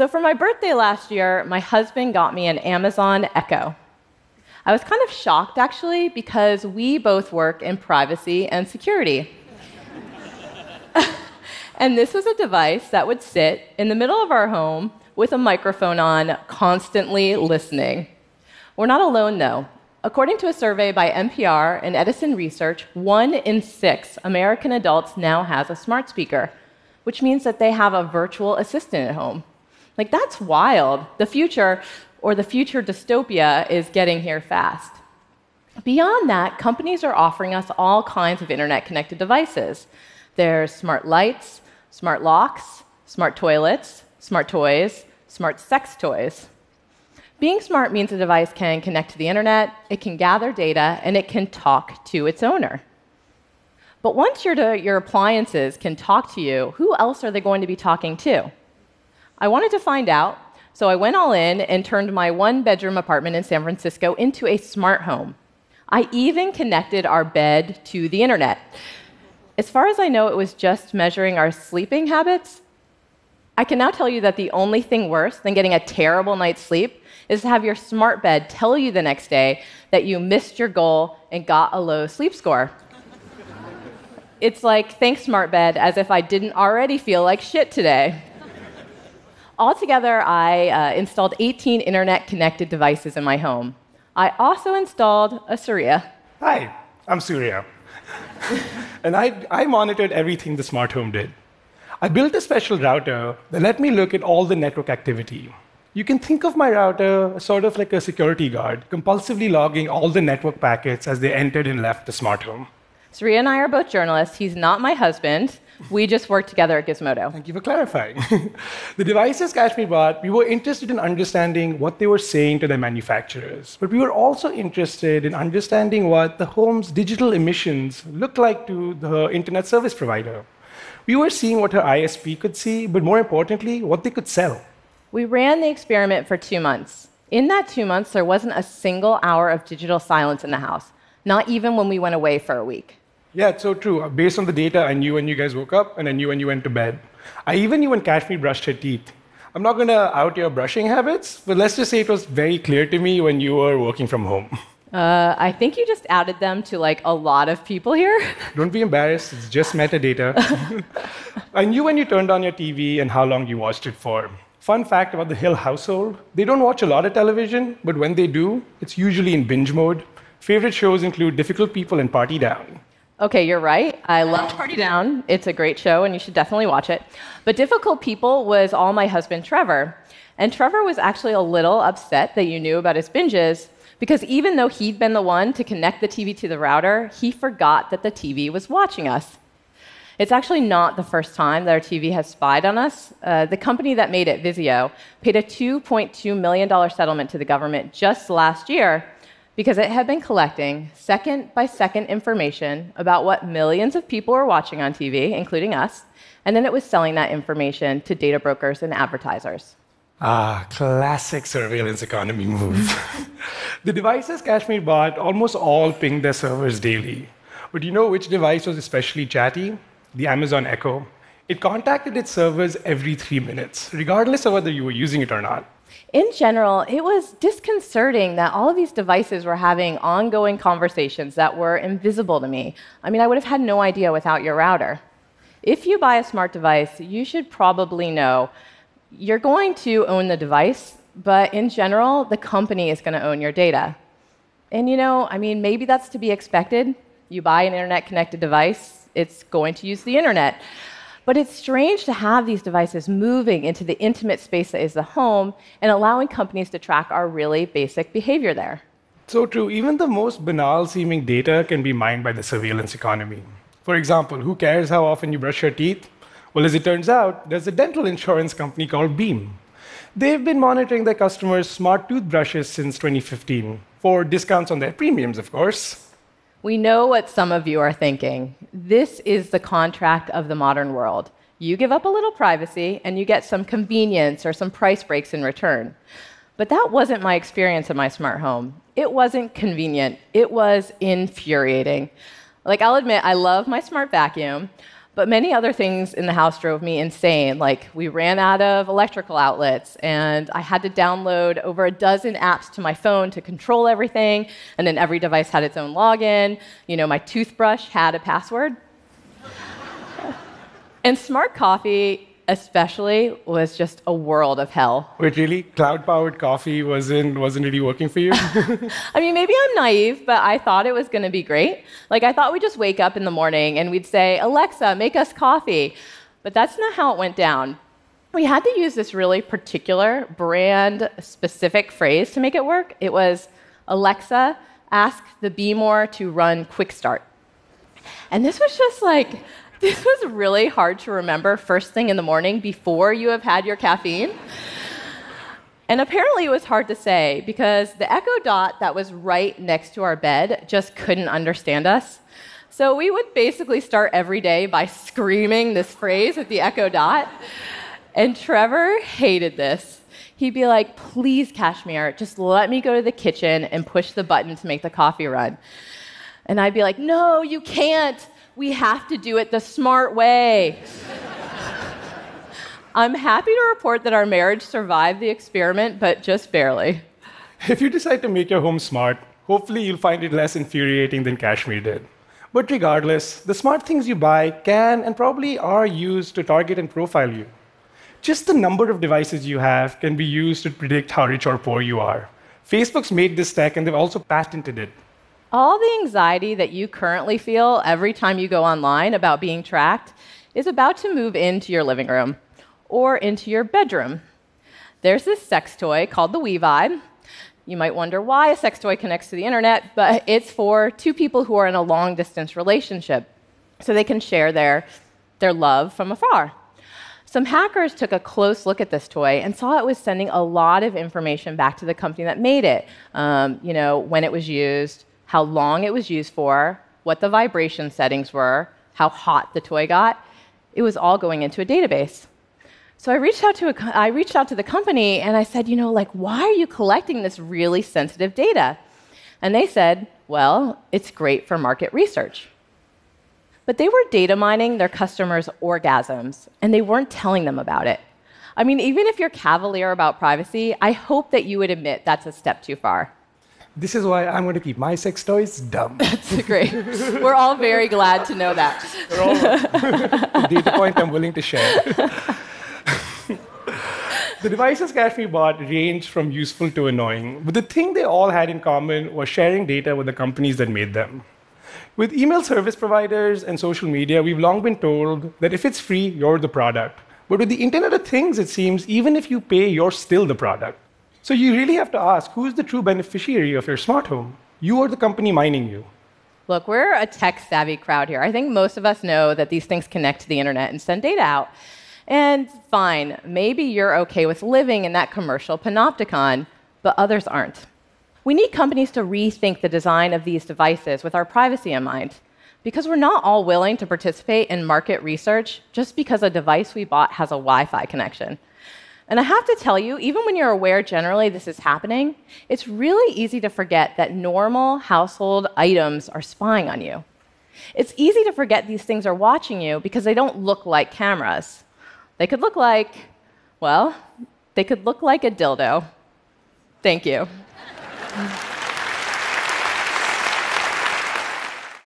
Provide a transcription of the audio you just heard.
So, for my birthday last year, my husband got me an Amazon Echo. I was kind of shocked actually because we both work in privacy and security. and this was a device that would sit in the middle of our home with a microphone on, constantly listening. We're not alone though. According to a survey by NPR and Edison Research, one in six American adults now has a smart speaker, which means that they have a virtual assistant at home. Like, that's wild. The future, or the future dystopia, is getting here fast. Beyond that, companies are offering us all kinds of internet connected devices. There's smart lights, smart locks, smart toilets, smart toys, smart sex toys. Being smart means a device can connect to the internet, it can gather data, and it can talk to its owner. But once your, your appliances can talk to you, who else are they going to be talking to? I wanted to find out, so I went all in and turned my one bedroom apartment in San Francisco into a smart home. I even connected our bed to the internet. As far as I know, it was just measuring our sleeping habits. I can now tell you that the only thing worse than getting a terrible night's sleep is to have your smart bed tell you the next day that you missed your goal and got a low sleep score. it's like, thanks, smart bed, as if I didn't already feel like shit today. Altogether, I uh, installed 18 internet connected devices in my home. I also installed a Surya. Hi, I'm Surya. and I, I monitored everything the smart home did. I built a special router that let me look at all the network activity. You can think of my router sort of like a security guard, compulsively logging all the network packets as they entered and left the smart home. Surya and I are both journalists. He's not my husband. We just work together at Gizmodo. Thank you for clarifying. the devices Kashmir bought, we were interested in understanding what they were saying to their manufacturers. But we were also interested in understanding what the home's digital emissions looked like to the internet service provider. We were seeing what her ISP could see, but more importantly, what they could sell. We ran the experiment for two months. In that two months, there wasn't a single hour of digital silence in the house, not even when we went away for a week. Yeah, it's so true. Based on the data, I knew when you guys woke up, and I knew when you went to bed. I even knew when Kashmir brushed her teeth. I'm not going to out your brushing habits, but let's just say it was very clear to me when you were working from home. Uh, I think you just added them to like a lot of people here. Don't be embarrassed, it's just metadata. I knew when you turned on your TV and how long you watched it for. Fun fact about the Hill household they don't watch a lot of television, but when they do, it's usually in binge mode. Favorite shows include Difficult People and Party Down. Okay, you're right. I love Party Down. It's a great show, and you should definitely watch it. But Difficult People was all my husband Trevor. And Trevor was actually a little upset that you knew about his binges because even though he'd been the one to connect the TV to the router, he forgot that the TV was watching us. It's actually not the first time that our TV has spied on us. Uh, the company that made it, Vizio, paid a $2.2 million settlement to the government just last year because it had been collecting second by second information about what millions of people were watching on TV, including us, and then it was selling that information to data brokers and advertisers. Ah, classic surveillance economy move. the devices Kashmir bought almost all pinged their servers daily. But you know which device was especially chatty? the Amazon Echo, it contacted its servers every three minutes, regardless of whether you were using it or not. In general, it was disconcerting that all of these devices were having ongoing conversations that were invisible to me. I mean, I would have had no idea without your router. If you buy a smart device, you should probably know you're going to own the device, but in general, the company is going to own your data. And you know, I mean, maybe that's to be expected. You buy an internet connected device, it's going to use the internet. But it's strange to have these devices moving into the intimate space that is the home and allowing companies to track our really basic behavior there. So true. Even the most banal seeming data can be mined by the surveillance economy. For example, who cares how often you brush your teeth? Well, as it turns out, there's a dental insurance company called Beam. They've been monitoring their customers' smart toothbrushes since 2015 for discounts on their premiums, of course. We know what some of you are thinking. This is the contract of the modern world. You give up a little privacy and you get some convenience or some price breaks in return. But that wasn't my experience in my smart home. It wasn't convenient, it was infuriating. Like, I'll admit, I love my smart vacuum, But many other things in the house drove me insane. Like, we ran out of electrical outlets, and I had to download over a dozen apps to my phone to control everything. And then every device had its own login. You know, my toothbrush had a password. and smart coffee especially was just a world of hell. Wait, really? Cloud powered coffee wasn't, wasn't really working for you? I mean, maybe I'm naive, but I thought it was going to be great. Like, I thought we'd just wake up in the morning and we'd say, Alexa, make us coffee. But that's not how it went down. We had to use this really particular brand specific phrase to make it work. It was, Alexa, ask the Behmor to run Quick Start. And this was just like, this was really hard to remember first thing in the morning before you have had your caffeine. And apparently it was hard to say because the Echo Dot that was right next to our bed just couldn't understand us. So we would basically start every day by screaming this phrase at the Echo Dot. And Trevor hated this. He'd be like, please, Kashmir, just let me go to the kitchen and push the button to make the coffee run. And I'd be like, no, you can't. We have to do it the smart way. I'm happy to report that our marriage survived the experiment, but just barely. If you decide to make your home smart, hopefully you'll find it less infuriating than Kashmir did. But regardless, the smart things you buy can and probably are used to target and profile you. Just the number of devices you have can be used to predict how rich or poor you are. Facebook's made this tech and they've also patented it. All the anxiety that you currently feel every time you go online about being tracked is about to move into your living room or into your bedroom. There's this sex toy called the We-Vibe. You might wonder why a sex toy connects to the internet, but it's for two people who are in a long distance relationship so they can share their, their love from afar. Some hackers took a close look at this toy and saw it was sending a lot of information back to the company that made it. Um, you know, when it was used, how long it was used for, what the vibration settings were, how hot the toy got. It was all going into a database. So I reached out to a, I reached out to the company and I said, you know, like why are you collecting this really sensitive data? And they said, well, it's great for market research. But they were data mining their customers' orgasms and they weren't telling them about it. I mean, even if you're cavalier about privacy, I hope that you would admit that's a step too far. This is why I'm going to keep my sex toys dumb. That's great. We're all very glad to know that. all data point I'm willing to share. the devices Kashmir bought ranged from useful to annoying, but the thing they all had in common was sharing data with the companies that made them. With email service providers and social media, we've long been told that if it's free, you're the product. But with the Internet of Things, it seems even if you pay, you're still the product. So you really have to ask who's the true beneficiary of your smart home? You or the company mining you? Look, we're a tech savvy crowd here. I think most of us know that these things connect to the internet and send data out. And fine, maybe you're okay with living in that commercial panopticon, but others aren't. We need companies to rethink the design of these devices with our privacy in mind. Because we're not all willing to participate in market research just because a device we bought has a Wi Fi connection. And I have to tell you, even when you're aware generally this is happening, it's really easy to forget that normal household items are spying on you. It's easy to forget these things are watching you because they don't look like cameras. They could look like, well, they could look like a dildo. Thank you.